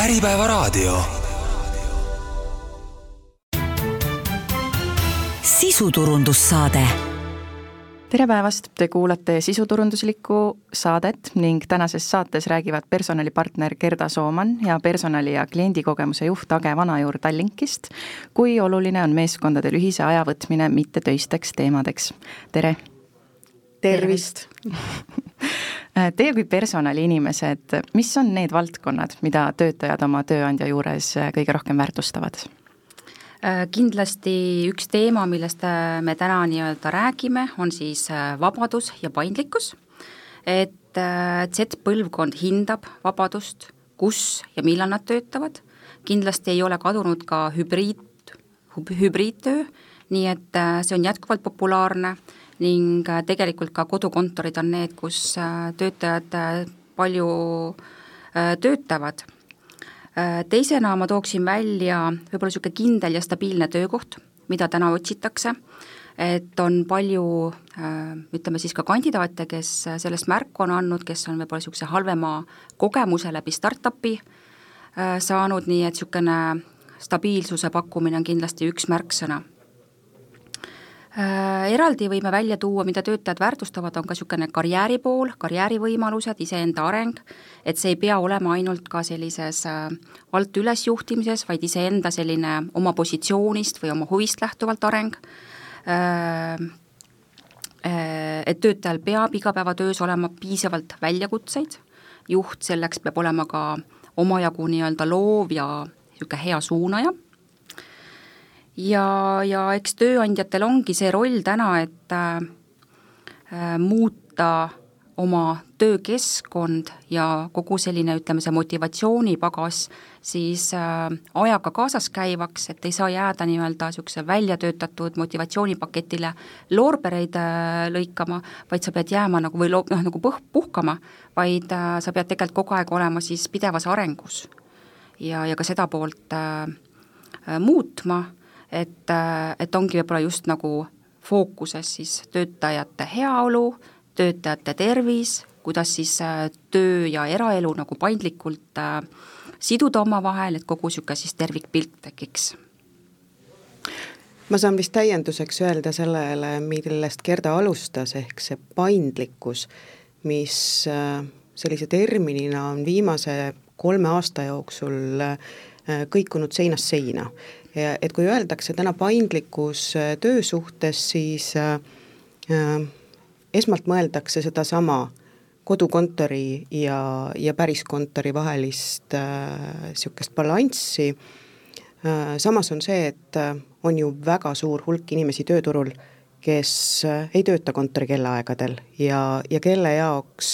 Äripäevaraadio. sisuturundussaade tere päevast, te kuulate sisuturunduslikku saadet ning tänases saates räägivad personalipartner Gerda Sooman ja personali- ja kliendikogemuse juht Age Vanajuur Tallinkist, kui oluline on meeskondadel ühise aja võtmine mittetöisteks teemadeks. tere! tervist! Teie kui personaliinimesed, mis on need valdkonnad, mida töötajad oma tööandja juures kõige rohkem väärtustavad? Äh, kindlasti üks teema, millest äh, me täna nii-öelda räägime, on siis äh, vabadus ja paindlikkus. et Z-põlvkond hindab vabadust, kus ja millal nad töötavad, kindlasti ei ole kadunud ka hübriid, hübriidtöö, nii et see on jätkuvalt populaarne ning tegelikult ka kodukontorid on need, kus töötajad palju töötavad. Äh, teisena ma tooksin välja võib-olla niisugune kindel ja stabiilne töökoht, mida täna otsitakse, et on palju äh, ütleme siis ka kandidaate, kes sellest märku on andnud, kes on võib-olla niisuguse halvema kogemuse läbi startup'i äh, saanud, nii et niisugune stabiilsuse pakkumine on kindlasti üks märksõna. Äh, eraldi võime välja tuua, mida töötajad väärtustavad, on ka niisugune karjääri pool, karjäärivõimalused, iseenda areng, et see ei pea olema ainult ka sellises äh, alt üles juhtimises, vaid iseenda selline oma positsioonist või oma huvist lähtuvalt areng, äh, et töötajal peab igapäevatöös olema piisavalt väljakutseid, juht selleks peab olema ka omajagu nii-öelda loov ja niisugune hea suunaja ja, ja eks tööandjatel ongi see roll täna, et äh, muuta oma töökeskkond ja kogu selline, ütleme, see motivatsioonipagas siis äh, ajaga kaasas käivaks, et ei saa jääda nii-öelda niisuguse välja töötatud motivatsioonipaketile loorbereid äh, lõikama, vaid sa pead jääma nagu või lo-, noh, nagu põh-, puhkama, vaid äh, sa pead tegelikult kogu aeg olema siis pidevas arengus. ja, ja ka seda poolt äh, äh muutma et, et ongi võib-olla just nagu fookuses siis töötajate heaolu, töötajate tervis, kuidas siis äh, töö ja eraelu nagu paindlikult äh, siduda omavahel, et kogu niisugune siis tervikpilt tekiks. Ma saan vist täienduseks öelda sellele, millest Gerda alustas, ehk see paindlikkus, mis äh, sellise terminina on viimase kolme aasta jooksul kõikunud seinast seina et kui öeldakse täna paindlikkus äh, töö suhtes, siis äh, äh, esmalt mõeldakse sedasama kodukontori ja, ja päriskontori vahelist niisugust balanssi. Samas on see, et on ju väga suur hulk inimesi tööturul, kes ei tööta kontori kellaaegadel ja, ja kelle jaoks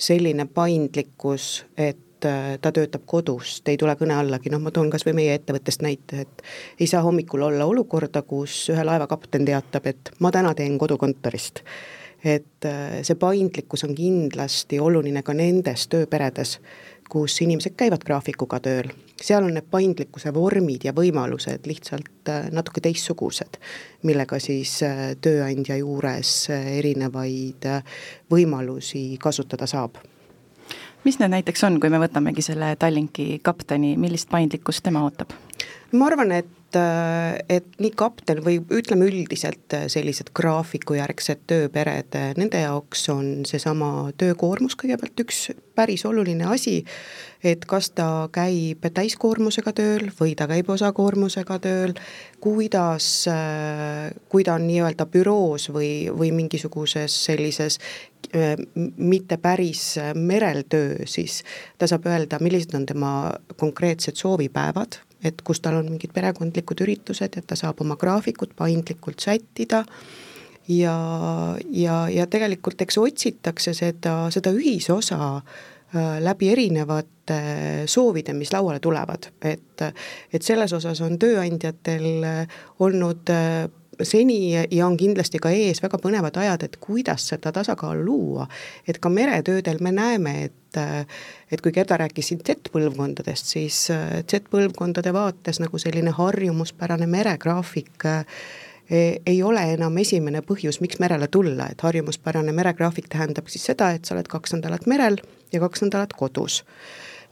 selline paindlikkus, et et äh, ta töötab kodust, ei tule kõne allagi, noh ma toon kas või meie ettevõttest näite, et ei saa hommikul olla olukorda, kus ühe laeva kapten teatab, et ma täna teen kodukontorist. et äh, see paindlikkus on kindlasti oluline ka nendes tööperedes, kus inimesed käivad graafikuga tööl, seal on need paindlikkuse vormid ja võimalused lihtsalt äh, natuke teistsugused, millega siis tööandja juures erinevaid võimalusi kasutada saab mis need näiteks on, kui me võtamegi selle Tallinki kapteni, millist paindlikkust tema ootab? ma arvan, et et nii kapten või ütleme üldiselt sellised graafikujärgsed tööpered, nende jaoks on seesama töökoormus kõigepealt üks päris oluline asi, et kas ta käib täiskoormusega tööl või ta käib osakoormusega tööl, kuidas, kui ta on nii-öelda büroos või, või mingisuguses sellises mitte päris merel töö, siis ta saab öelda, millised on tema konkreetsed soovipäevad, et kus tal on mingid perekondlikud üritused, et ta saab oma graafikut paindlikult sättida ja, ja, ja tegelikult eks otsitakse seda, seda ühisosa äh, läbi erinevate soovide, mis lauale tulevad, et, et selles osas on tööandjatel olnud äh, seni ja on kindlasti ka ees väga põnevad ajad, et kuidas seda tasakaalu luua. et ka meretöödel me näeme, et et kui Gerda rääkis siin Z-põlvkondadest, siis Z-põlvkondade vaates nagu selline harjumuspärane meregraafik e, ei ole enam esimene põhjus, miks merele tulla, et harjumuspärane meregraafik tähendab siis seda, et sa oled kaks nädalat merel ja kaks nädalat kodus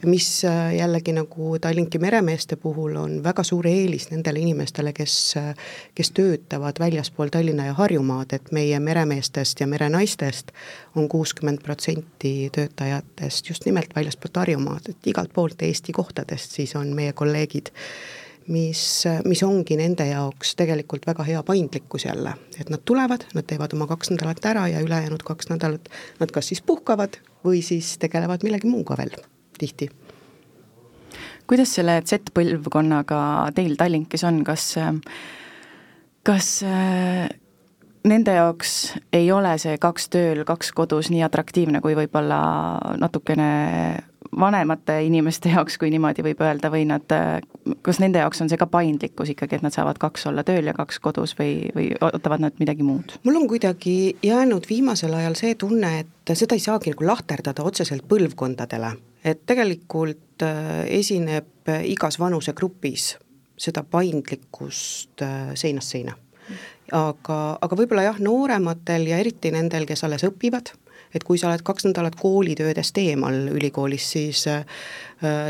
mis äh, jällegi nagu Tallinki meremeeste puhul on väga suur eelis nendele inimestele, kes, äh, kes töötavad väljaspool Tallinna ja Harjumaad, et meie meremeestest ja merenaistest on kuuskümmend protsenti töötajatest just nimelt väljaspoolt Harjumaad, et igalt poolt Eesti kohtadest siis on meie kolleegid mis, mis ongi nende jaoks tegelikult väga hea paindlikkus jälle, et nad tulevad, nad teevad oma kaks nädalat ära ja ülejäänud kaks nädalat nad kas siis puhkavad või siis tegelevad millegi muuga veel tihti. kuidas selle Z-põlvkonnaga teil Tallinkis on, kas, kas nende jaoks ei ole see kaks tööl, kaks kodus nii atraktiivne kui võib-olla natukene vanemate inimeste jaoks, kui niimoodi võib öelda, või nad, kas nende jaoks on see ka paindlikkus ikkagi, et nad saavad kaks olla tööl ja kaks kodus või, või ootavad nad midagi muud? mul on kuidagi jäänud viimasel ajal see tunne, et seda ei saagi nagu lahterdada otseselt põlvkondadele, et tegelikult äh, esineb igas vanusegrupis seda paindlikkust äh, seinast seina aga, aga võib-olla jah, noorematel ja eriti nendel, kes alles õpivad, et kui sa oled kaks nädalat koolitöödest eemal ülikoolis, siis äh,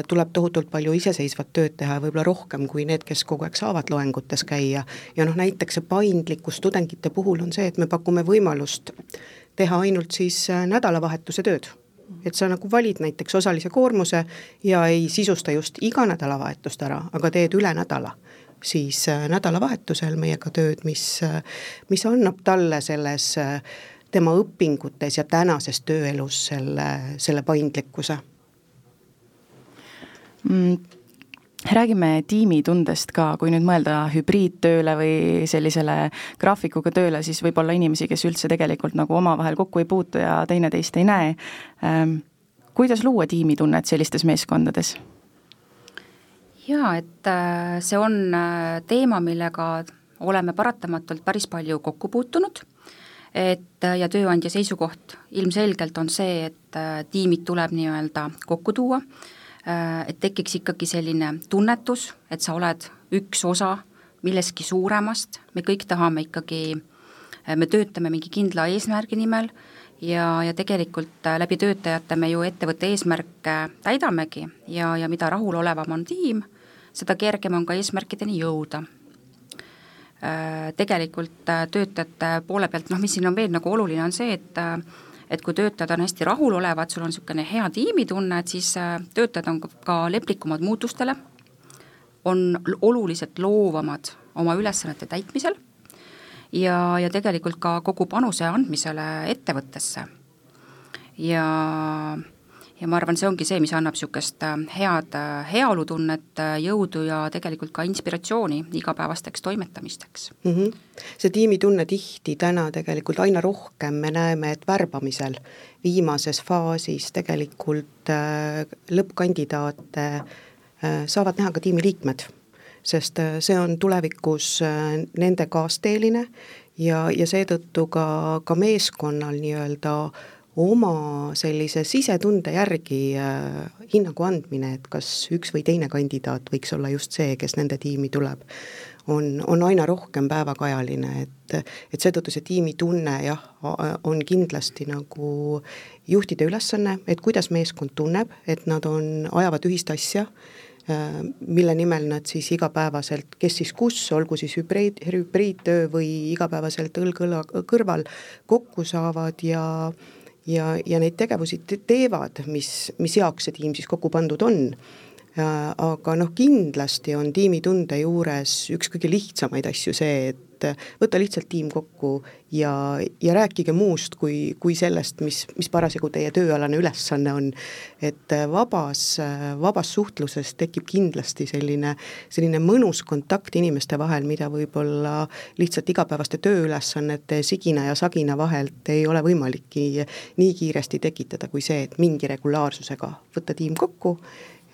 tuleb tohutult palju iseseisvat tööd teha ja võib-olla rohkem kui need, kes kogu aeg saavad loengutes käia. ja noh, näiteks see paindlikkus tudengite puhul on see, et me pakume võimalust teha ainult siis äh, nädalavahetuse tööd et sa nagu valid näiteks osalise koormuse ja ei sisusta just iga nädalavahetust ära, aga teed üle nädala. Siis äh, nädalavahetusel meiega tööd, mis, äh, mis annab talle selles äh, tema õpingutes ja tänases tööelus selle, selle paindlikkuse. Mm räägime tiimitundest ka, kui nüüd mõelda hübriidtööle või sellisele graafikuga tööle, siis võib olla inimesi, kes üldse tegelikult nagu omavahel kokku ei puutu ja teineteist ei näe. Ähm, kuidas luua tiimitunnet sellistes meeskondades? jaa, et äh, see on äh, teema, millega oleme paratamatult päris palju kokku puutunud, et äh, ja tööandja seisukoht ilmselgelt on see, et tiimid tuleb nii-öelda kokku tuua, et tekiks ikkagi selline tunnetus, et sa oled üks osa millestki suuremast, me kõik tahame ikkagi, me töötame mingi kindla eesmärgi nimel ja, ja tegelikult läbi töötajate me ju ettevõtte eesmärke täidamegi ja, ja mida rahulolevam on tiim, seda kergem on ka eesmärkideni jõuda. Äh, tegelikult äh, töötajate poole pealt, noh mis siin on veel nagu oluline, on see, et äh, et kui töötajad on hästi rahulolevad, sul on niisugune hea tiimitunne, et siis töötajad on ka leplikumad muutustele, on oluliselt loovamad oma ülesannete täitmisel ja, ja tegelikult ka kogu panuse andmisele ettevõttesse. ja ja ma arvan, see ongi see, mis annab niisugust äh, head äh, heaolutunnet, äh, jõudu ja tegelikult ka inspiratsiooni igapäevasteks toimetamisteks mm. -hmm. see tiimitunne tihti täna tegelikult aina rohkem me näeme, et värbamisel viimases faasis tegelikult lõppkandidaate saavad näha ka tiimiliikmed, sest see on tulevikus nende kaasteeline ja, ja seetõttu ka, ka meeskonnal nii-öelda oma sellise sisetunde järgi äh, hinnangu andmine, et kas üks või teine kandidaat võiks olla just see, kes nende tiimi tuleb, on, on aina rohkem päevakajaline, et, et seetõttu see tiimitunne jah, on kindlasti nagu juhtide ülesanne, et kuidas meeskond tunneb, et nad on, ajavad ühist asja, äh, mille nimel nad siis igapäevaselt, kes siis kus, olgu siis hübriid, hübriidtöö või igapäevaselt õlg õla kõrval kokku saavad ja ja, ja neid tegevusi teevad, mis, mis jaoks see tiim siis kokku pandud on. aga noh, kindlasti on tiimitunde juures üks kõige lihtsamaid asju see, et et võta lihtsalt tiim kokku ja, ja rääkige muust kui, kui sellest, mis, mis parasjagu teie tööalane ülesanne on. et vabas, vabas suhtluses tekib kindlasti selline, selline mõnus kontakt inimeste vahel, mida võib-olla lihtsalt igapäevaste tööülesannete sigina ja sagina vahelt ei ole võimalikki nii kiiresti tekitada, kui see, et mingi regulaarsusega võtta tiim kokku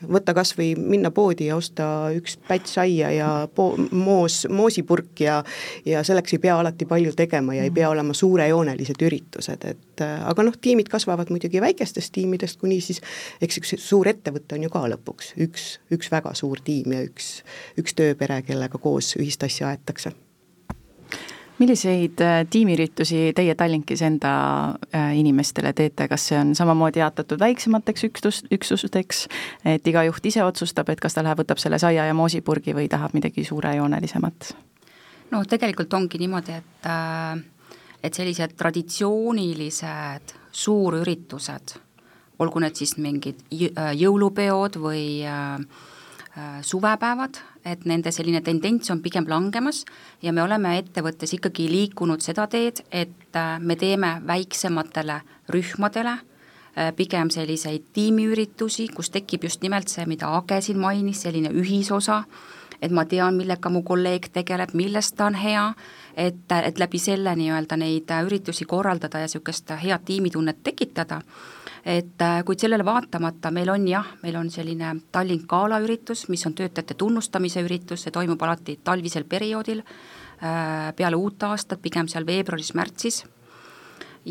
võtta kas või minna poodi ja osta üks päts aia ja po-, moos, moosipurk ja ja selleks ei pea alati palju tegema ja ei pea olema suurejoonelised üritused, et aga noh, tiimid kasvavad muidugi väikestest tiimidest, kuni siis eks üks suur ettevõte on ju ka lõpuks üks, üks väga suur tiim ja üks, üks tööpere, kellega koos ühist asja aetakse milliseid äh, tiimiüritusi teie Tallinkis enda äh, inimestele teete, kas see on samamoodi jaotatud väiksemateks üksus, üksusteks, et iga juht ise otsustab, et kas ta läheb, võtab selle saia ja moosipurgi või tahab midagi suurejoonelisemat? no tegelikult ongi niimoodi, et äh, et sellised traditsioonilised suurüritused, olgu need siis mingid jõulupeod või suvepäevad, et nende selline tendents on pigem langemas ja me oleme ettevõttes ikkagi liikunud seda teed, et äh, me teeme väiksematele rühmadele äh, pigem selliseid tiimiüritusi, kus tekib just nimelt see, mida Age siin mainis, selline ühisosa, et ma tean, millega mu kolleeg tegeleb, milles ta on hea, et, et läbi selle nii-öelda neid üritusi korraldada ja niisugust head tiimitunnet tekitada et äh, kuid sellele vaatamata meil on jah, meil on selline Tallink gala üritus, mis on töötajate tunnustamise üritus, see toimub alati talvisel perioodil, äh, peale uut aastat, pigem seal veebruaris-märtsis,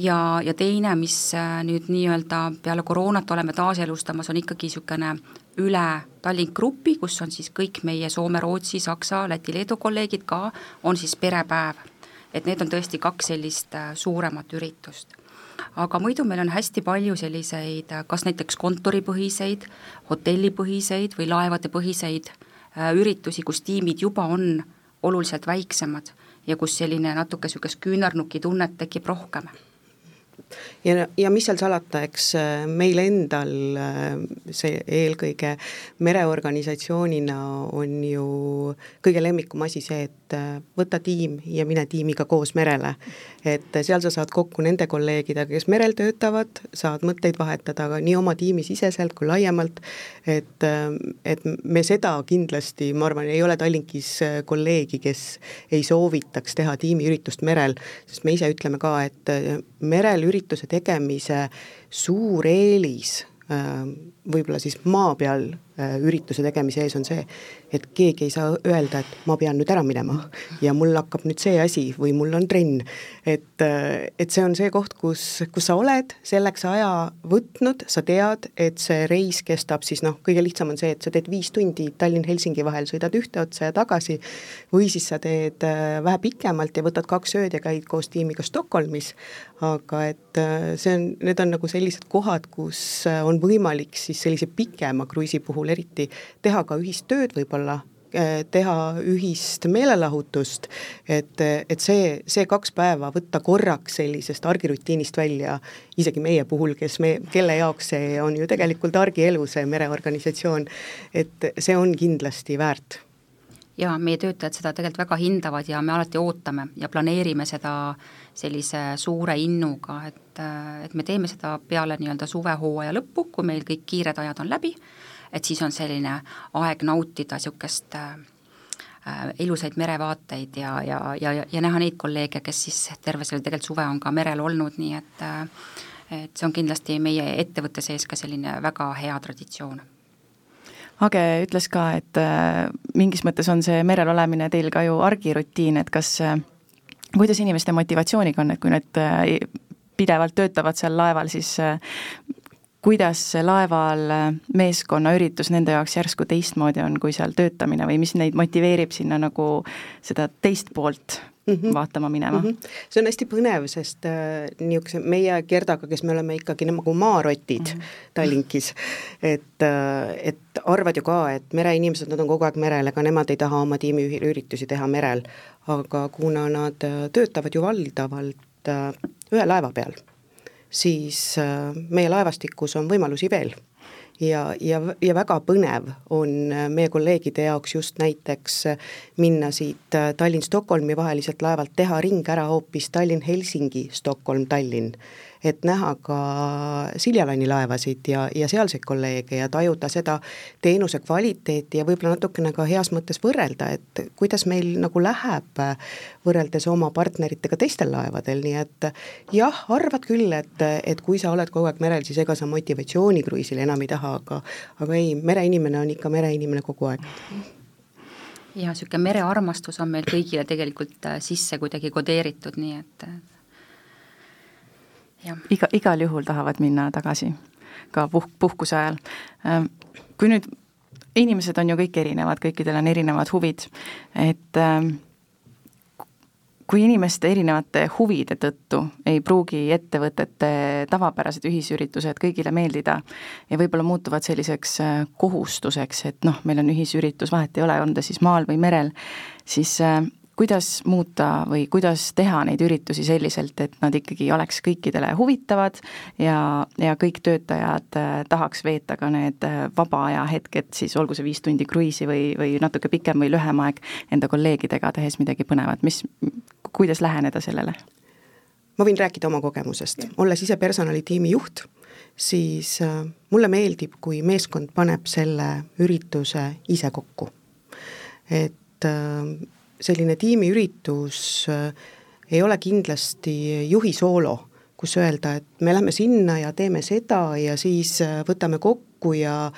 ja, ja teine, mis äh, nüüd nii-öelda peale koroonat oleme taaselustamas, on ikkagi niisugune üle Tallink Grupi, kus on siis kõik meie Soome, Rootsi, Saksa, Läti, Leedu kolleegid ka, on siis perepäev. et need on tõesti kaks sellist suuremat üritust aga muidu meil on hästi palju selliseid kas näiteks kontoripõhiseid, hotellipõhiseid või laevadepõhiseid äh, üritusi, kus tiimid juba on oluliselt väiksemad ja kus selline natuke niisugust küünarnuki tunnet tekib rohkem ja, ja mis seal salata, eks äh, meil endal äh, see eelkõige mereorganisatsioonina on ju kõige lemmikum asi see, et äh, võta tiim ja mine tiimiga koos merele. Et seal sa saad kokku nende kolleegidega, kes merel töötavad, saad mõtteid vahetada nii oma tiimi siseselt kui laiemalt, et, et me seda kindlasti, ma arvan, ei ole Tallinkis kolleegi, kes ei soovitaks teha tiimiüritust merel, sest me ise ütleme ka, et merel ürituse tegemise suur eelis võib-olla siis maa peal ürituse tegemise ees on see, et keegi ei saa öelda, et ma pean nüüd ära minema ja mul hakkab nüüd see asi või mul on trenn. et, äh, et see on see koht, kus, kus sa oled selleks aja võtnud, sa tead, et see reis kestab siis noh, kõige lihtsam on see, et sa teed viis tundi Tallinn-Helsingi vahel, sõidad ühte otsa ja tagasi, või siis sa teed äh, vähe pikemalt ja võtad kaks ööd ja käid koos tiimiga Stockholmis, aga et see on, need on nagu sellised kohad, kus on võimalik siis sellise pikema kruiisi puhul eriti teha ka ühist tööd võib-olla, eh, teha ühist meelelahutust, et, et see, see kaks päeva võtta korraks sellisest argirutiinist välja, isegi meie puhul, kes me, kelle jaoks see on ju tegelikult argielu, see mereorganisatsioon, et see on kindlasti väärt. Ja meie töötajad seda tegelikult väga hindavad ja me alati ootame ja planeerime seda sellise suure innuga, et, et me teeme seda peale nii-öelda suvehooaja lõppu, kui meil kõik kiired ajad on läbi, et siis on selline aeg nautida niisugust äh, ilusaid merevaateid ja, ja, ja, ja näha neid kolleege, kes siis terve selle tegelikult suve on ka merel olnud, nii et äh, et see on kindlasti meie ettevõtte sees ka selline väga hea traditsioon. Age ütles ka, et äh, mingis mõttes on see merel olemine teil ka ju argirutiin, et kas, äh, kuidas inimeste motivatsiooniga on, et kui äh, pidevalt töötavad seal laeval, siis kuidas see laeval meeskonnaüritus nende jaoks järsku teistmoodi on, kui seal töötamine või mis neid motiveerib sinna nagu seda teist poolt mm -hmm. vaatama minema mm. -hmm. see on hästi põnev, sest äh, niisuguse meie Gerdaga, kes me oleme ikkagi nagu maarotid mm -hmm. Tallinkis, et äh,, et arvad ju ka, et mereinimesed, nad on kogu aeg merel, ega nemad ei taha oma tiimiüritusi teha merel, aga kuna nad äh, töötavad ju valdavalt äh, ühe laeva peal, siis äh, meie laevastikus on võimalusi veel. Ja, ja, ja väga põnev on äh, meie kolleegide jaoks just näiteks äh, minna siit Tallinn-Stockholmi vaheliselt laevalt, teha ring ära hoopis Tallinn-Helsingi, Stockholm-Tallinn et näha ka Siljalaini laevasid ja, ja sealseid kolleege ja tajuda seda teenuse kvaliteeti ja võib-olla natukene ka heas mõttes võrrelda, et kuidas meil nagu läheb võrreldes oma partneritega teistel laevadel, nii et jah, arvad küll, et, et kui sa oled kogu aeg merel, siis ega sa motivatsioonikruiisil enam ei taha, aga aga ei, mereinimene on ikka mereinimene kogu aeg. Ja niisugune merearmastus on meil kõigile tegelikult sisse kuidagi kodeeritud, nii et iga, igal juhul tahavad minna tagasi ka puh-, puhkuse ajal. Ähm, kui nüüd, inimesed on ju kõik erinevad, kõikidel on erinevad huvid, et ähm, kui inimeste erinevate huvide tõttu ei pruugi ettevõtete tavapärased ühisüritused kõigile meeldida ja võib-olla muutuvad selliseks äh, kohustuseks, et noh, meil on ühisüritus, vahet ei ole, on ta siis maal või merel, siis äh, kuidas muuta või kuidas teha neid üritusi selliselt, et nad ikkagi oleks kõikidele huvitavad ja, ja kõik töötajad äh, tahaks veeta ka need vaba aja hetked, siis olgu see viis tundi kruiisi või, või natuke pikem või lühem aeg enda kolleegidega, tehes midagi põnevat, mis, kuidas läheneda sellele? ma võin rääkida oma kogemusest, olles ise personalitiimi juht, siis äh, mulle meeldib, kui meeskond paneb selle ürituse ise kokku. et äh, selline tiimiüritus äh, ei ole kindlasti juhi soolo, kus öelda, et me lähme sinna ja teeme seda ja siis võtame kokku ja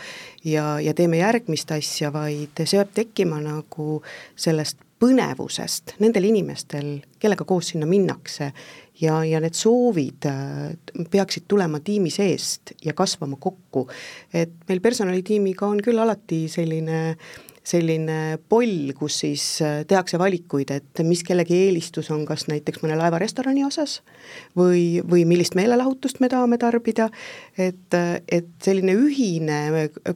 ja, ja teeme järgmist asja, vaid see peab tekkima nagu sellest põnevusest nendel inimestel, kellega koos sinna minnakse ja, ja need soovid äh, peaksid tulema tiimi seest ja kasvama kokku. et meil personalitiimiga on küll alati selline äh, selline poll, kus siis äh, tehakse valikuid, et mis kellegi eelistus on, kas näiteks mõne laevarestorani osas või, või millist meelelahutust me tahame tarbida, et, et selline ühine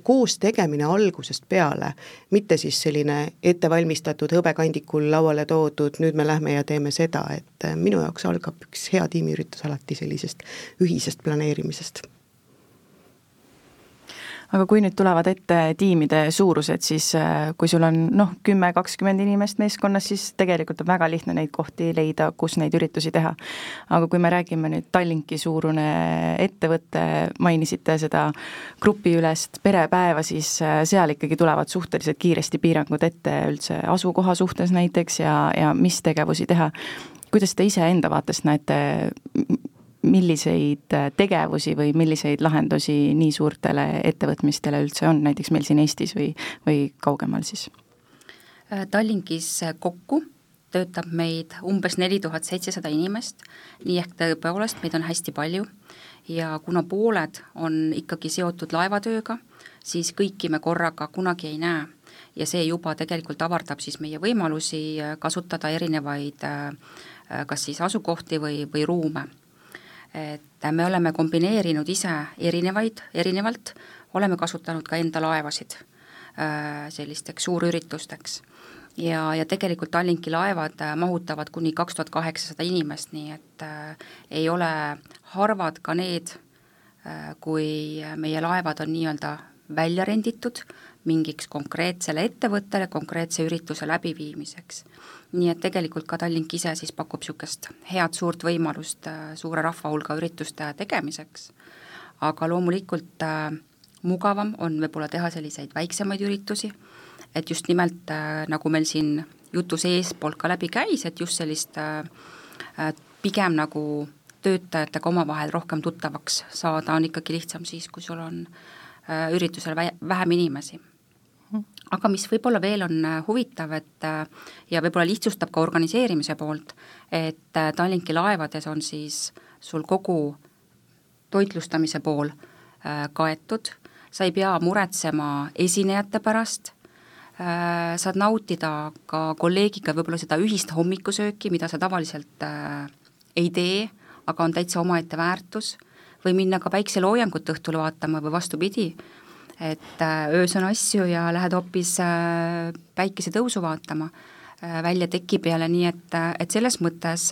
koos tegemine algusest peale, mitte siis selline ettevalmistatud hõbekandikul lauale toodud, nüüd me lähme ja teeme seda, et minu jaoks algab üks hea tiimiüritus alati sellisest ühisest planeerimisest aga kui nüüd tulevad ette tiimide suurused, siis äh, kui sul on noh, kümme, kakskümmend inimest meeskonnas, siis tegelikult on väga lihtne neid kohti leida, kus neid üritusi teha. aga kui me räägime nüüd Tallinki suurune ettevõte, mainisite seda grupiülest perepäeva, siis äh, seal ikkagi tulevad suhteliselt kiiresti piirangud ette üldse asukoha suhtes näiteks ja, ja mis tegevusi teha. kuidas te iseenda vaatest näete, milliseid äh, tegevusi või milliseid lahendusi nii suurtele ettevõtmistele üldse on, näiteks meil siin Eestis või, või kaugemal siis? Äh, Tallinkis kokku töötab meid umbes neli tuhat seitsesada inimest, nii ehk tõepoolest meid on hästi palju ja kuna pooled on ikkagi seotud laevatööga, siis kõiki me korraga kunagi ei näe. ja see juba tegelikult avardab siis meie võimalusi kasutada erinevaid kas siis asukohti või, või ruume et me oleme kombineerinud ise erinevaid, erinevalt, oleme kasutanud ka enda laevasid äh, sellisteks suurüritusteks. ja, ja tegelikult Tallinki laevad äh, mahutavad kuni kaks tuhat kaheksasada inimest, nii et äh, ei ole harvad ka need äh,, kui meie laevad on nii-öelda välja renditud mingiks konkreetsele ettevõttele konkreetse ürituse läbiviimiseks nii et tegelikult ka Tallink ise siis pakub niisugust head suurt võimalust äh, suure rahvahulga ürituste tegemiseks, aga loomulikult äh, mugavam on võib-olla teha selliseid väiksemaid üritusi, et just nimelt äh, nagu meil siin jutu seespoolt ka läbi käis, et just sellist pigem nagu töötajatega omavahel rohkem tuttavaks saada on ikkagi lihtsam siis, kui sul on üritusel vä vähem inimesi aga mis võib-olla veel on äh, huvitav, et äh, ja võib-olla lihtsustab ka organiseerimise poolt, et äh, Tallinki laevades on siis sul kogu toitlustamise pool kaetud, sa ei pea muretsema esinejate pärast, saad nautida ka kolleegiga võib-olla seda ühist hommikusööki, mida sa tavaliselt ei tee, aga on täitsa omaette väärtus, või minna ka päikseloojangut õhtul vaatama või vastupidi, et äh, öös on asju ja lähed hoopis äh, päikesetõusu vaatama äh, välja teki peale, nii et, et selles mõttes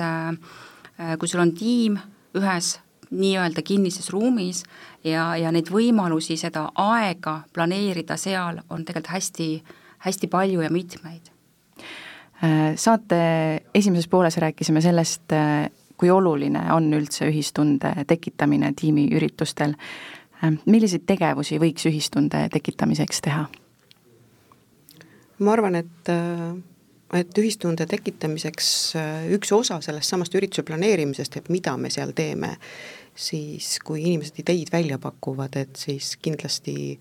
kui sul on tiim ühes nii-öelda kinnises ruumis ja, ja neid võimalusi, seda aega planeerida seal on tegelikult hästi, hästi palju ja mitmeid. Saate esimeses pooles rääkisime sellest, kui oluline on üldse ühistunde tekitamine tiimiüritustel milliseid tegevusi võiks ühistunde tekitamiseks teha? ma arvan, et äh, et ühistunde tekitamiseks äh, üks osa sellest samast ürituse planeerimisest, et mida me seal teeme, siis kui inimesed ideid välja pakuvad, et siis kindlasti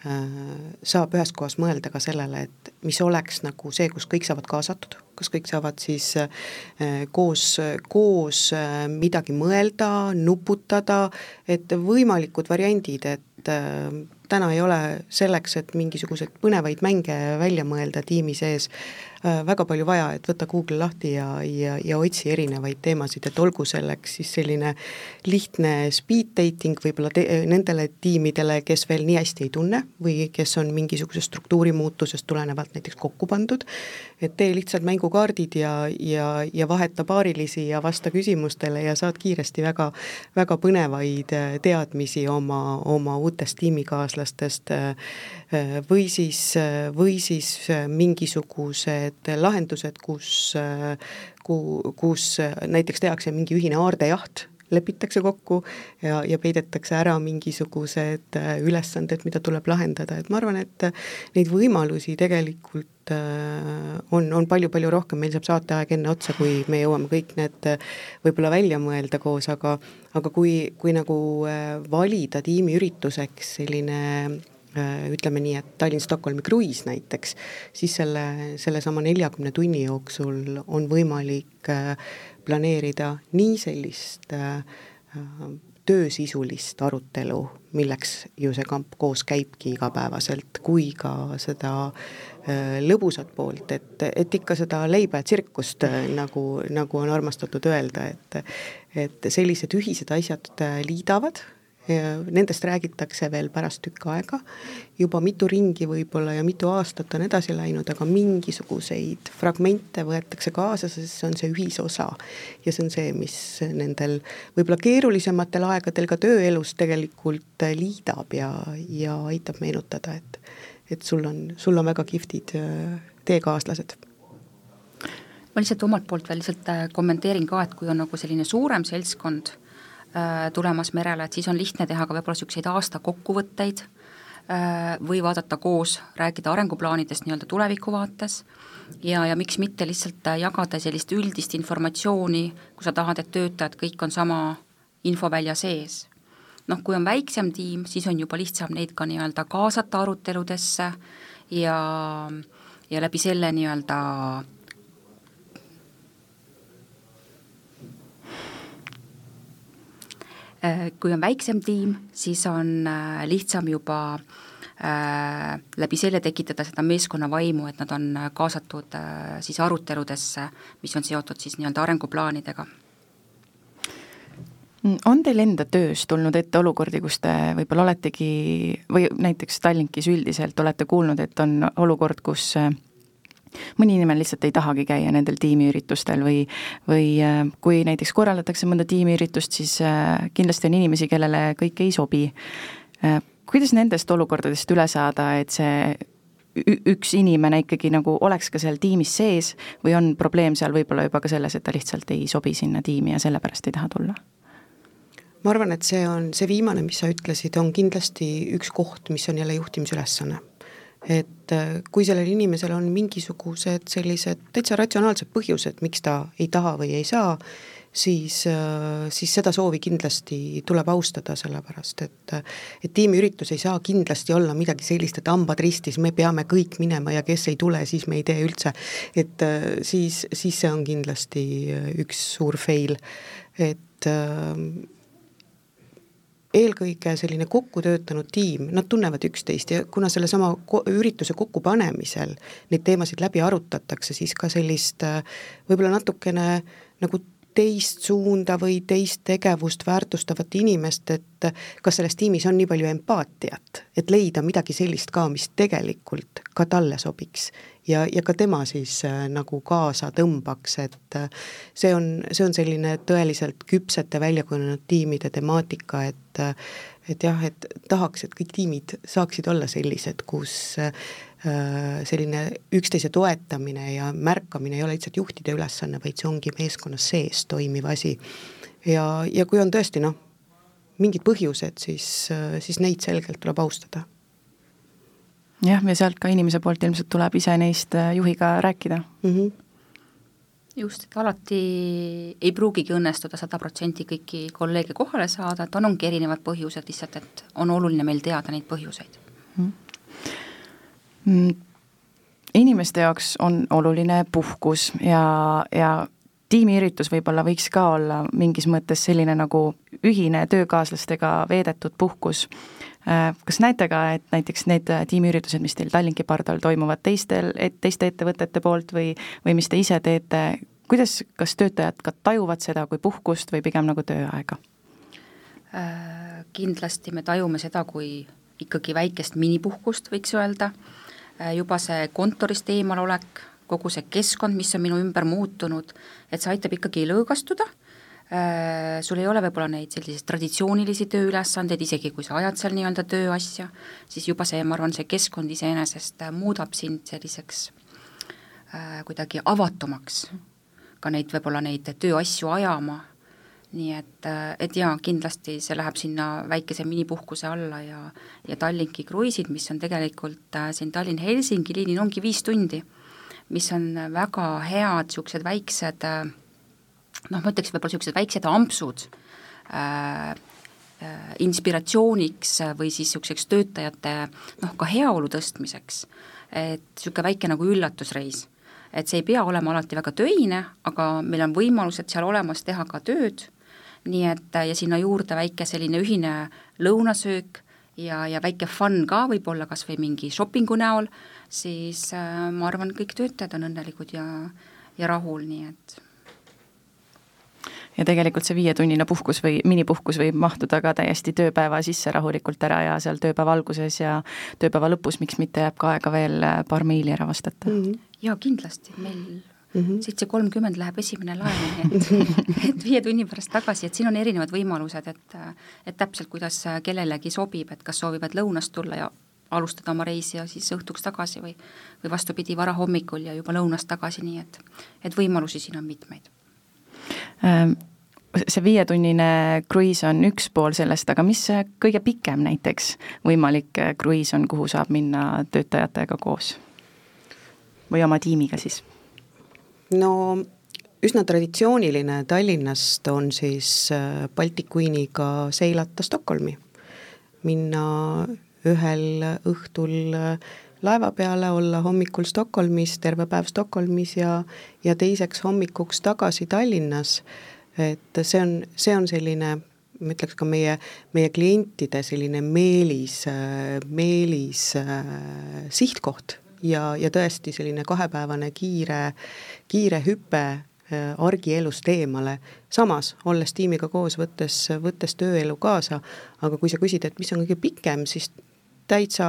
saab ühes kohas mõelda ka sellele, et mis oleks nagu see, kus kõik saavad kaasatud kas kõik saavad siis äh, koos, koos äh, midagi mõelda, nuputada, et võimalikud variandid, et äh, täna ei ole selleks, et mingisuguseid põnevaid mänge välja mõelda tiimi sees, äh, väga palju vaja, et võta Google lahti ja, ja, ja otsi erinevaid teemasid, et olgu selleks siis selline lihtne speed dating võib-olla te, nendele tiimidele, kes veel nii hästi ei tunne või kes on mingisugusest struktuurimuutusest tulenevalt näiteks kokku pandud, et tee lihtsalt mängukaardid ja, ja, ja vaheta paarilisi ja vasta küsimustele ja saad kiiresti väga, väga põnevaid äh, teadmisi oma, oma uutest tiimikaaslastest või siis, või siis mingisugused lahendused, kus, kus näiteks tehakse mingi ühine aardejaht, lepitakse kokku ja, ja peidetakse ära mingisugused ülesanded, mida tuleb lahendada, et ma arvan, et neid võimalusi tegelikult on, on palju-palju rohkem, meil saab saateaeg enne otsa, kui me jõuame kõik need võib-olla välja mõelda koos, aga aga kui, kui nagu valida tiimiürituseks selline Äh, ütleme nii, et Tallinn-Stockholmi kruiis näiteks, siis selle, sellesama neljakümne tunni jooksul on võimalik äh, planeerida nii sellist äh, töösisulist arutelu, milleks ju see kamp koos käibki igapäevaselt, kui ka seda lõbusat poolt, et, et ikka seda leiba ja tsirkust, nagu, nagu on armastatud öelda, et et sellised ühised asjad liidavad nendest räägitakse veel pärast tükk aega, juba mitu ringi võib-olla ja mitu aastat on edasi läinud, aga mingisuguseid fragmente võetakse kaasa, sest see on see ühisosa. ja see on see, mis nendel võib-olla keerulisematel aegadel ka tööelus tegelikult liidab ja, ja aitab meenutada, et et sul on, sul on väga kihvtid äh, teekaaslased ma lihtsalt omalt poolt veel lihtsalt äh, kommenteerin ka, et kui on nagu selline suurem seltskond tulemas merele, et siis on lihtne teha ka võib-olla niisuguseid aasta kokkuvõtteid äh, või vaadata koos, rääkida arenguplaanidest nii-öelda tuleviku vaates ja, ja miks mitte lihtsalt äh, jagada sellist üldist informatsiooni, kui sa tahad, et töötajad kõik on sama infovälja sees. noh, kui on väiksem tiim, siis on juba lihtsam neid ka nii-öelda kaasata aruteludesse ja, ja läbi selle nii-öelda kui on väiksem tiim, siis on äh, lihtsam juba äh, läbi selle tekitada seda meeskonna vaimu, et nad on kaasatud siis aruteludesse, mis on seotud siis nii-öelda arenguplaanidega. On teil enda töös tulnud ette olukordi, kus te võib-olla oletegi või näiteks Tallinkis üldiselt olete kuulnud, et on olukord, kus mõni inimene lihtsalt ei tahagi käia nendel tiimiüritustel või, või äh, kui näiteks korraldatakse mõnda tiimiüritust, siis äh, kindlasti on inimesi, kellele kõik ei sobi. Äh, kuidas nendest olukordadest üle saada, et see üks inimene ikkagi nagu oleks ka seal tiimis sees või on probleem seal võib-olla juba ka selles, et ta lihtsalt ei sobi sinna tiimi ja sellepärast ei taha tulla? ma arvan, et see on, see viimane, mis sa ütlesid, on kindlasti üks koht, mis on jälle juhtimisülesanne et äh, kui sellel inimesel on mingisugused sellised täitsa ratsionaalsed põhjused, miks ta ei taha või ei saa, siis, äh, siis seda soovi kindlasti tuleb austada, sellepärast et et tiimiüritus ei saa kindlasti olla midagi sellist, et hambad ristis, me peame kõik minema ja kes ei tule, siis me ei tee üldse. et äh, siis, siis see on kindlasti üks suur fail, et eelkõige selline kokku töötanud tiim, nad tunnevad üksteist ja kuna sellesama ürituse kokkupanemisel neid teemasid läbi arutatakse, siis ka sellist äh, võib-olla natukene nagu teist suunda või teist tegevust väärtustavat inimest, et kas selles tiimis on nii palju empaatiat, et leida midagi sellist ka, mis tegelikult ka talle sobiks ja, ja ka tema siis äh, nagu kaasa tõmbaks, et äh, see on, see on selline tõeliselt küpsete välja kujunenud tiimide temaatika, et äh, et jah, et tahaks, et kõik tiimid saaksid olla sellised, kus äh, selline üksteise toetamine ja märkamine ei ole lihtsalt juhtide ülesanne, vaid see ongi meeskonnas sees toimiv asi. ja, ja kui on tõesti noh, mingid põhjused, siis, siis neid selgelt tuleb austada jah, ja sealt ka inimese poolt ilmselt tuleb ise neist äh, juhiga rääkida mm. -hmm just, et alati ei pruugigi õnnestuda sada protsenti kõiki kolleege kohale saada, et on, ongi erinevad põhjused lihtsalt, et on oluline meil teada neid põhjuseid. Inimeste jaoks on oluline puhkus ja, ja tiimiüritus võib-olla võiks ka olla mingis mõttes selline nagu ühine töökaaslastega veedetud puhkus. Äh, kas näete ka, et näiteks need tiimiüritused, mis teil Tallinki pardal toimuvad teistel, et teiste ettevõtete poolt või, või mis te ise teete, kuidas, kas töötajad ka tajuvad seda kui puhkust või pigem nagu tööaega? Äh, kindlasti me tajume seda kui ikkagi väikest minipuhkust, võiks öelda, juba see kontorist eemalolek, kogu see keskkond, mis on minu ümber muutunud, et see aitab ikkagi lõõgastuda. Äh, sul ei ole võib-olla neid selliseid traditsioonilisi tööülesandeid, isegi kui sa ajad seal nii-öelda tööasja, siis juba see, ma arvan, see keskkond iseenesest äh, muudab sind selliseks äh, kuidagi avatumaks, ka neid, võib-olla neid tööasju ajama, nii et, äh, et jaa, kindlasti see läheb sinna väikese minipuhkuse alla ja ja Tallinki kruiisid, mis on tegelikult äh, siin Tallinn-Helsingi liinil, ongi viis tundi, mis on väga head niisugused väiksed äh, noh, ma ütleks võib-olla niisugused väiksed ampsud äh, inspiratsiooniks või siis niisuguseks töötajate noh, ka heaolu tõstmiseks, et niisugune väike nagu üllatusreis. et see ei pea olema alati väga töine, aga meil on võimalused seal olemas teha ka tööd, nii et ja sinna juurde väike selline ühine lõunasöök ja, ja väike fun ka võib-olla kas või mingi shoppingu näol, siis äh, ma arvan, kõik töötajad on õnnelikud ja, ja rahul, nii et ja tegelikult see viietunnine puhkus või minipuhkus võib mahtuda ka täiesti tööpäeva sisse rahulikult ära ja seal tööpäeva alguses ja tööpäeva lõpus, miks mitte, jääb ka aega veel äh, paar meili ära vastata mm. -hmm. jaa, kindlasti, meil. Seitse kolmkümmend läheb esimene laev, et, et viie tunni pärast tagasi, et siin on erinevad võimalused, et et täpselt, kuidas kellelegi sobib, et kas soovivad lõunast tulla ja alustada oma reisi ja siis õhtuks tagasi või või vastupidi, varahommikul ja juba lõunast tagasi, nii et et võimalusi siin on mitmeid ähm see viietunnine kruiis on üks pool sellest, aga mis kõige pikem näiteks võimalik kruiis on, kuhu saab minna töötajatega koos? või oma tiimiga siis? No üsna traditsiooniline Tallinnast on siis äh, Baltic Queeniga seilata Stockholmi, minna ühel õhtul äh, laeva peale, olla hommikul Stockholmis, terve päev Stockholmis ja ja teiseks hommikuks tagasi Tallinnas. Et see on, see on selline ma ütleks ka meie, meie klientide selline meelis, meelis äh, sihtkoht ja, ja tõesti selline kahepäevane kiire, kiire hüpe äh, argielust eemale, samas olles tiimiga koos, võttes, võttes tööelu kaasa, aga kui sa küsid, et mis on kõige pikem, siis täitsa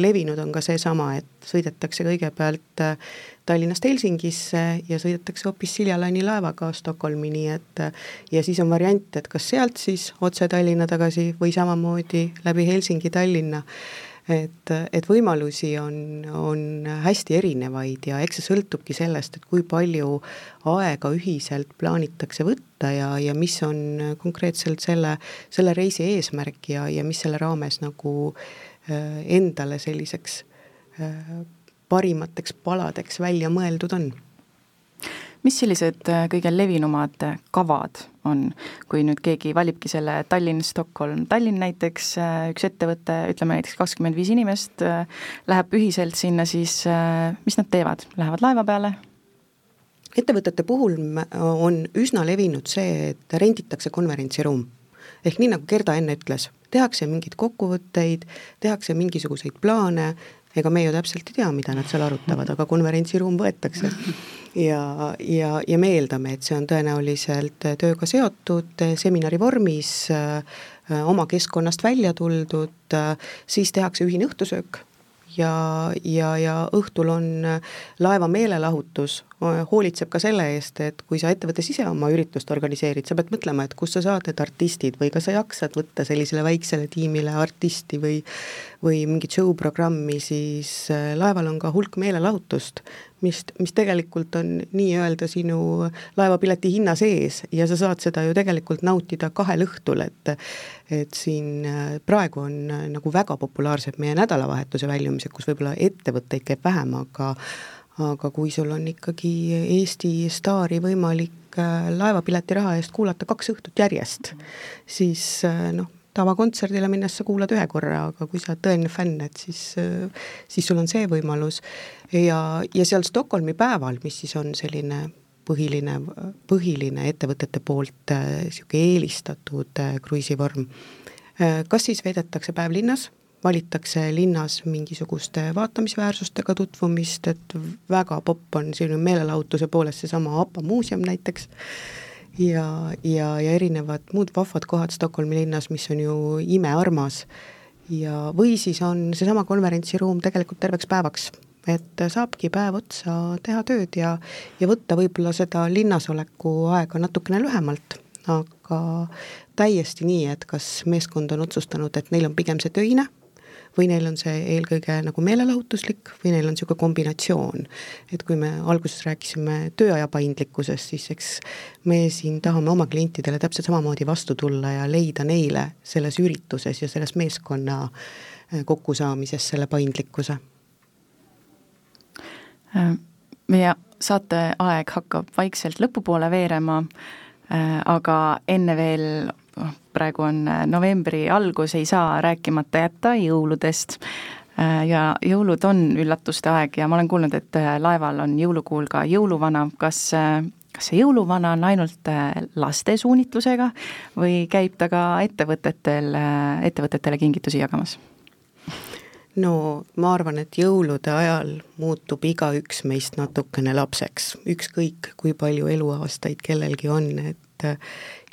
levinud on ka seesama, et sõidetakse kõigepealt äh, Tallinnast Helsingisse ja sõidetakse hoopis Silja Laini laevaga Stockholmi, nii et ja siis on variant, et kas sealt siis otse Tallinna tagasi või samamoodi läbi Helsingi Tallinna et, et võimalusi on, on hästi erinevaid ja eks see sõltubki sellest, et kui palju aega ühiselt plaanitakse võtta ja, ja mis on konkreetselt selle, selle reisi eesmärk ja, ja mis selle raames nagu äh, endale selliseks äh, parimateks paladeks välja mõeldud on mis sellised äh, kõige levinumad äh, kavad on, kui nüüd keegi valibki selle Tallinn, Stockholm, Tallinn näiteks, äh, üks ettevõte, ütleme näiteks kakskümmend viis inimest, läheb ühiselt sinna, siis mis nad teevad, lähevad laeva peale? ettevõtete puhul on üsna levinud see, et renditakse konverentsiruum. ehk nii, nagu Gerda enne ütles, tehakse mingeid kokkuvõtteid, tehakse mingisuguseid plaane, ega me ju täpselt ei tea, mida nad seal arutavad, aga konverentsiruum võetakse. ja, ja, ja me eeldame, et see on tõenäoliselt tööga seotud seminari vormis, oma keskkonnast välja tuldud, siis tehakse ühine õhtusöök ja, ja, ja õhtul on laeva meelelahutus, hoolitseb ka selle eest, et kui sa ettevõttes ise oma üritust organiseerid, sa pead mõtlema, et kust sa saad need artistid või kas sa jaksad võtta sellisele väiksele tiimile artisti või või mingit show programmi, siis äh, laeval on ka hulk meelelahutust, mis, mis tegelikult on nii-öelda sinu laevapileti hinna sees ja sa saad seda ju tegelikult nautida kahel õhtul, et et siin äh, praegu on äh, nagu väga populaarsed meie nädalavahetuse väljumised, kus võib-olla ettevõtteid käib vähem, aga aga kui sul on ikkagi Eesti staari võimalik äh, laevapileti raha eest kuulata kaks õhtut järjest, siis noh, tavakontserdile minnes sa kuulad ühe korra, aga kui sa oled tõeline fänn, et siis, äh, siis sul on see võimalus. ja, ja seal Stockholmi päeval, mis siis on selline põhiline, põhiline ettevõtete poolt niisugune eelistatud kruiisivorm, kas siis veedetakse päev linnas, valitakse linnas mingisuguste vaatamisväärsustega tutvumist, et väga popp on selline meelelahutuse poolest seesama APA muuseum näiteks, ja, ja, ja erinevad muud vahvad kohad Stockholmi linnas, mis on ju imearmas, ja või siis on seesama konverentsiruum tegelikult terveks päevaks et saabki päev otsa teha tööd ja, ja võtta võib-olla seda linnasoleku aega natukene lühemalt, aga täiesti nii, et kas meeskond on otsustanud, et neil on pigem see töine või neil on see eelkõige nagu meelelahutuslik või neil on niisugune kombinatsioon. et kui me alguses rääkisime tööaja paindlikkusest, siis eks me siin tahame oma klientidele täpselt samamoodi vastu tulla ja leida neile selles ürituses ja selles meeskonna kokkusaamises selle paindlikkuse Äh, meie saate aeg hakkab vaikselt lõpupoole veerema, äh, aga enne veel, praegu on äh, novembri algus, ei saa rääkimata jätta jõuludest. ja jõulud on üllatuste aeg ja ma olen kuulnud, et laeval on jõulukuul ka jõuluvana, kas kas see jõuluvana on ainult laste suunitlusega või käib ta ka ettevõtetel, ettevõtetele kingitusi jagamas? no ma arvan, et jõulude ajal muutub igaüks meist natukene lapseks, ükskõik kui palju eluaastaid kellelgi on, et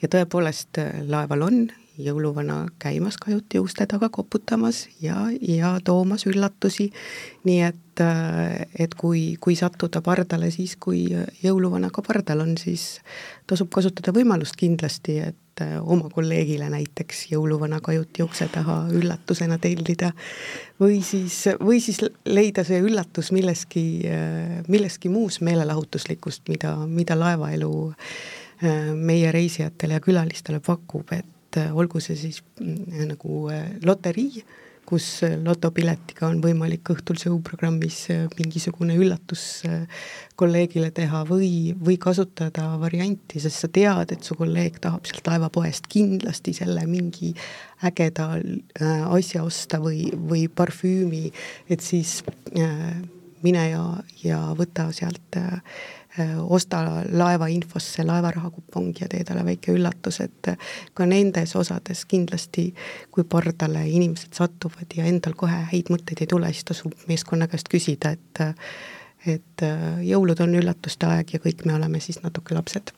ja tõepoolest laeval on jõuluvana käimas kajuti uste taga koputamas ja, ja toomas üllatusi, nii et, et kui, kui sattuda pardale siis, kui jõuluvana ka pardal on, siis tasub kasutada võimalust kindlasti, et oma kolleegile näiteks jõuluvana kajuti ukse taha üllatusena tellida. Või siis, või siis leida see üllatus milleski, milleski muus meelelahutuslikust, mida, mida laevaelu meie reisijatele ja külalistele pakub, et äh, olgu see siis mm, nagu äh, loterii, kus äh, lotopiletiga on võimalik õhtul show-programmis mingisugune üllatus kolleegile teha või, või kasutada varianti, sest sa tead, et su kolleeg tahab sealt laevapoest kindlasti selle mingi ägeda asja osta või, või parfüümi, et siis mine ja, ja võta sealt äh, Äh, osta laeva infosse laevarahakupong ja tee talle väike üllatus, et ka nendes osades kindlasti, kui pardale inimesed satuvad ja endal kohe häid mõtteid ei tule, siis tasub meeskonna käest küsida, et et äh, jõulud on üllatuste aeg ja kõik me oleme siis natuke lapsed.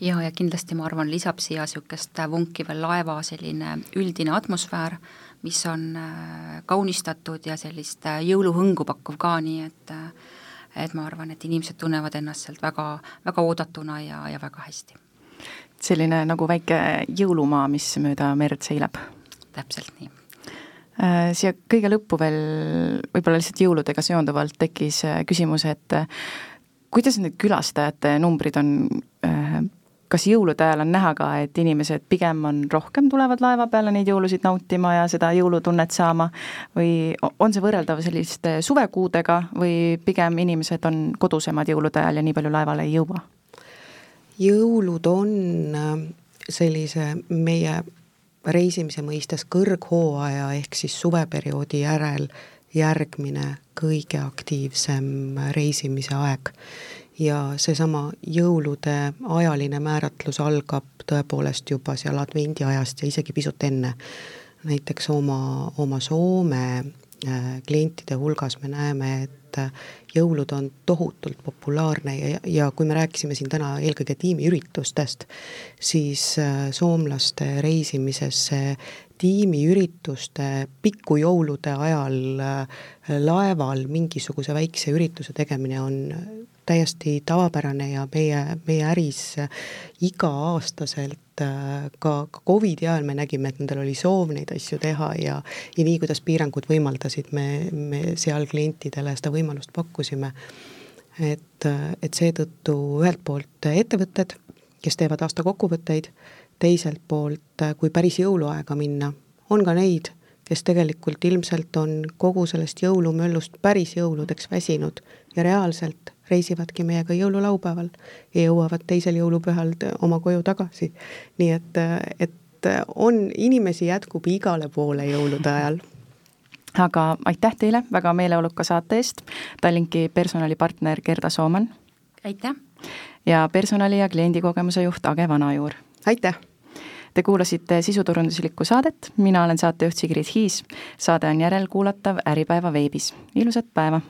Ja, ja kindlasti ma arvan, lisab siia niisugust vunki veel laeva selline üldine atmosfäär, mis on äh, kaunistatud ja sellist jõuluhõngu pakkuv ka, nii et äh, et ma arvan, et inimesed tunnevad ennast sealt väga, väga oodatuna ja, ja väga hästi. selline nagu väike jõulumaa, mis mööda merd seilab? täpselt nii äh, siia kõige lõppu veel võib-olla lihtsalt jõuludega seonduvalt tekkis äh, küsimus, et äh, kuidas need külastajate numbrid on kas jõulude ajal on näha ka, et inimesed pigem on rohkem tulevad laeva peale neid jõulusid nautima ja seda jõulutunnet saama või on see võrreldav selliste suvekuudega või pigem inimesed on kodusemad jõulude ajal ja nii palju laevale ei jõua? jõulud on äh, sellise meie reisimise mõistes kõrghooaja ehk siis suveperioodi järel järgmine kõige aktiivsem reisimise aeg ja seesama jõulude ajaline määratlus algab tõepoolest juba seal advendiajast ja isegi pisut enne. näiteks oma, oma Soome äh, klientide hulgas me näeme, et äh, jõulud on tohutult populaarne ja, ja kui me rääkisime siin täna eelkõige tiimiüritustest, siis äh, soomlaste reisimises see tiimiürituste pikku jõulude ajal laeval mingisuguse väikse ürituse tegemine on täiesti tavapärane ja meie, meie äris iga-aastaselt äh, ka, ka Covidi ajal me nägime, et nendel oli soov neid asju teha ja ja nii, kuidas piirangud võimaldasid, me, me seal klientidele seda võimalust pakkusime. et, et seetõttu ühelt poolt ettevõtted, kes teevad aastakokkuvõtteid, teiselt poolt, kui päris jõuluaega minna, on ka neid, kes tegelikult ilmselt on kogu sellest jõulumöllust päris jõuludeks väsinud ja reaalselt reisivadki meiega jõululaupäeval ja jõuavad teisel jõulupühal oma koju tagasi. nii et, et on, inimesi jätkub igale poole jõulude ajal aga aitäh teile väga meeleoluka saate eest, Tallinki personalipartner Gerda Sooman. aitäh! ja personali- ja kliendikogemuse juht Age Vanajuur. aitäh! Te kuulasite sisuturunduslikku saadet, mina olen saatejuht Sigrid Hiis. saade on järelkuulatav Äripäeva veebis. ilusat päeva!